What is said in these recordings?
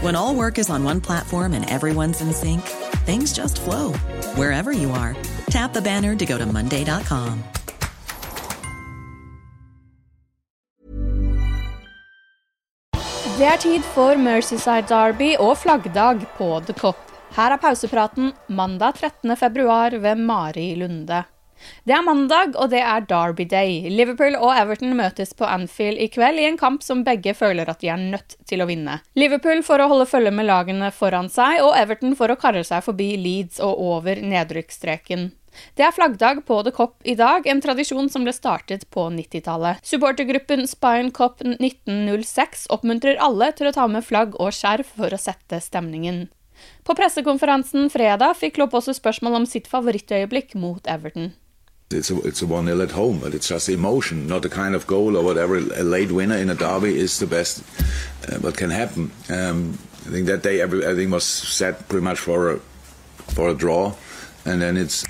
When all work is on one platform and everyone's in sync, things just flow wherever you are. Tap the banner to go to Monday.com. Det er tid for Merseyside Derby og flaggdag på The Cop. Her er pausepraten mandag 13. februar ved Mari Lunde. Det er mandag, og det er Derby Day. Liverpool og Everton møtes på Anfield i kveld i en kamp som begge føler at de er nødt til å vinne. Liverpool for å holde følge med lagene foran seg, og Everton for å karre seg forbi Leeds og over nedrykksstreken. Det er flaggdag på The Cop i dag, en tradisjon som ble startet på 90-tallet. Supportergruppen Spine Cop 1906 oppmuntrer alle til å ta med flagg og skjerf for å sette stemningen. På pressekonferansen fredag fikk Klopp også spørsmål om sitt favorittøyeblikk mot Everton. It's a, it's a 1 0 at home, but it's just emotion, not the kind of goal or whatever. A late winner in a derby is the best uh, what can happen. Um, I think that day every, everything was set pretty much for a, for a draw, and then it's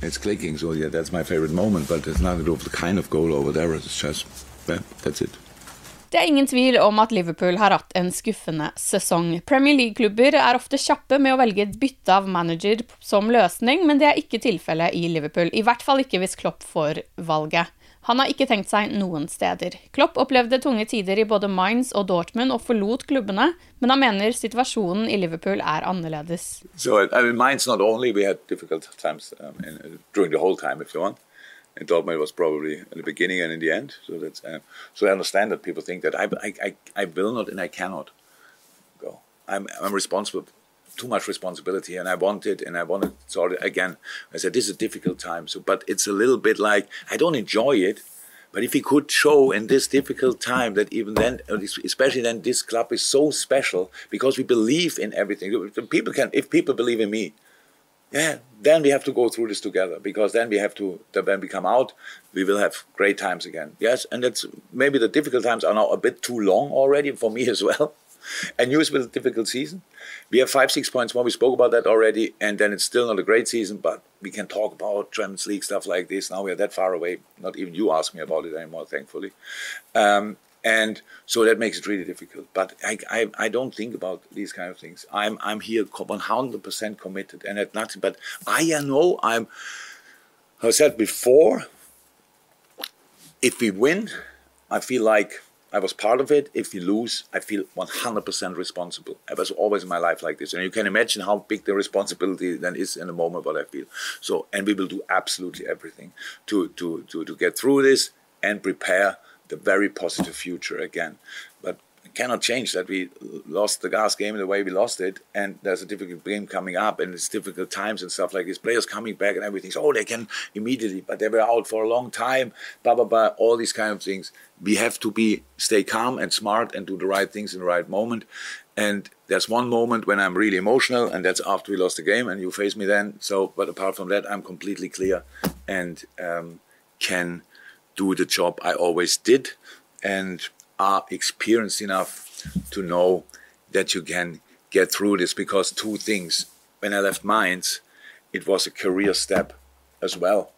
it's clicking. So yeah, that's my favorite moment. But it's nothing to do with the kind of goal or whatever. It's just yeah, that's it. Det er ingen tvil om at Liverpool har hatt en skuffende sesong. Premier League-klubber er ofte kjappe med å velge et bytte av manager som løsning, men det er ikke tilfellet i Liverpool. I hvert fall ikke hvis Klopp får valget. Han har ikke tenkt seg noen steder. Klopp opplevde tunge tider i både Mainz og Dortmund og forlot klubbene, men han mener situasjonen i Liverpool er annerledes. So, I mean, Mainz not only we had difficult times um, in, during the whole time, if. In Dortmund was probably in the beginning and in the end. So that's uh, so I understand that people think that I, I, I, will not and I cannot go. I'm I'm responsible, too much responsibility, and I want it, and I want it. So again, I said this is a difficult time. So, but it's a little bit like I don't enjoy it. But if we could show in this difficult time that even then, especially then, this club is so special because we believe in everything. People can, if people believe in me, yeah, then we have to go through this together because then we have to, when we come out, we will have great times again. Yes, and it's maybe the difficult times are now a bit too long already for me as well. And news with a difficult season. We have five, six points more. We spoke about that already, and then it's still not a great season, but we can talk about Champions League stuff like this. Now we are that far away. Not even you ask me about it anymore, thankfully. Um, and so that makes it really difficult. But I, I, I, don't think about these kind of things. I'm, I'm here 100% committed and at nothing. But I know I'm, I said before, if we win, I feel like I was part of it. If we lose, I feel 100% responsible. I was always in my life like this. And you can imagine how big the responsibility then is in the moment what I feel. So, and we will do absolutely everything to, to, to, to get through this and prepare the very positive future again. But cannot change that we lost the gas game the way we lost it, and there's a difficult game coming up, and it's difficult times and stuff like this. Players coming back and everything. So, oh, they can immediately, but they were out for a long time. Blah blah blah. All these kind of things. We have to be stay calm and smart and do the right things in the right moment. And there's one moment when I'm really emotional, and that's after we lost the game, and you face me then. So, but apart from that, I'm completely clear and um, can do the job I always did and are experienced enough to know that you can get through this because two things. When I left Mainz, it was a career step as well.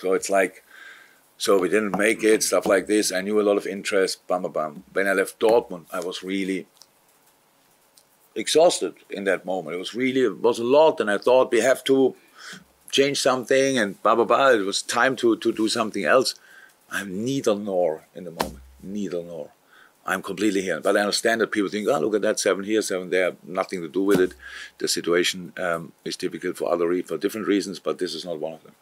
So it's like, so we didn't make it, stuff like this. I knew a lot of interest, bam, bam, bam. When I left Dortmund, I was really exhausted in that moment. It was really, it was a lot, and I thought we have to change something and blah, blah, blah. It was time to, to do something else. I'm neither nor in the moment, neither nor. I'm completely here. But I understand that people think, oh, look at that, seven here, seven there, nothing to do with it. The situation um, is difficult for other for different reasons, but this is not one of them.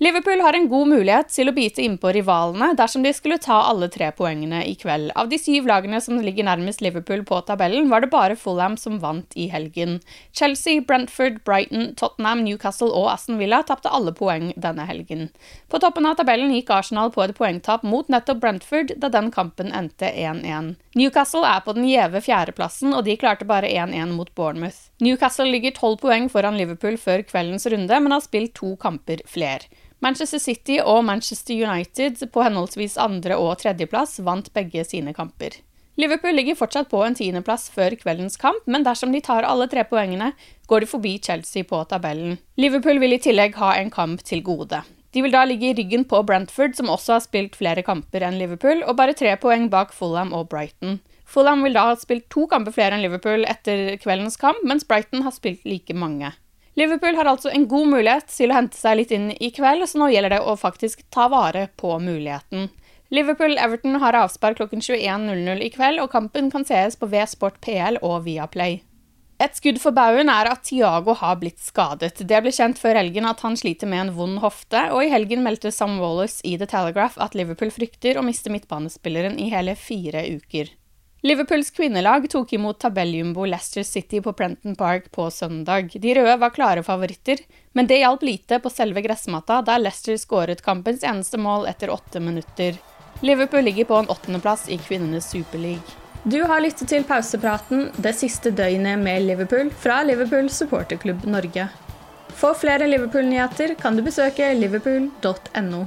Liverpool har en god mulighet til å bite innpå rivalene dersom de skulle ta alle tre poengene i kveld. Av de syv lagene som ligger nærmest Liverpool på tabellen, var det bare Fulham som vant i helgen. Chelsea, Brentford, Brighton, Tottenham, Newcastle og Aston Villa tapte alle poeng denne helgen. På toppen av tabellen gikk Arsenal på et poengtap mot nettopp Brentford da den kampen endte 1-1. Newcastle er på den gjeve fjerdeplassen, og de klarte bare 1-1 mot Bournemouth. Newcastle ligger tolv poeng foran Liverpool før kveldens runde, men har spilt to kamper flere. Manchester City og Manchester United på henholdsvis andre- og tredjeplass vant begge sine kamper. Liverpool ligger fortsatt på en tiendeplass før kveldens kamp, men dersom de tar alle tre poengene, går de forbi Chelsea på tabellen. Liverpool vil i tillegg ha en kamp til gode. De vil da ligge i ryggen på Brentford, som også har spilt flere kamper enn Liverpool, og bare tre poeng bak Fulham og Brighton. Fulham vil da ha spilt to kamper flere enn Liverpool etter kveldens kamp, mens Brighton har spilt like mange. Liverpool har altså en god mulighet til å hente seg litt inn i kveld, så nå gjelder det å faktisk ta vare på muligheten. Liverpool-Everton har avspark klokken 21.00 i kveld, og kampen kan sees på V-Sport PL og Viaplay. Et skudd for baugen er at Tiago har blitt skadet. Det ble kjent før helgen at han sliter med en vond hofte, og i helgen meldte Sam Wallace i The Telegraph at Liverpool frykter å miste midtbanespilleren i hele fire uker. Liverpools kvinnelag tok imot tabelljumbo Leicester City på Prenton Park på søndag. De røde var klare favoritter, men det hjalp lite på selve gressmatta, der Leicester skåret kampens eneste mål etter åtte minutter. Liverpool ligger på en åttendeplass i kvinnenes superleague. Du har lyttet til pausepraten det siste døgnet med Liverpool fra Liverpool supporterklubb Norge. For flere Liverpool-nyheter kan du besøke liverpool.no.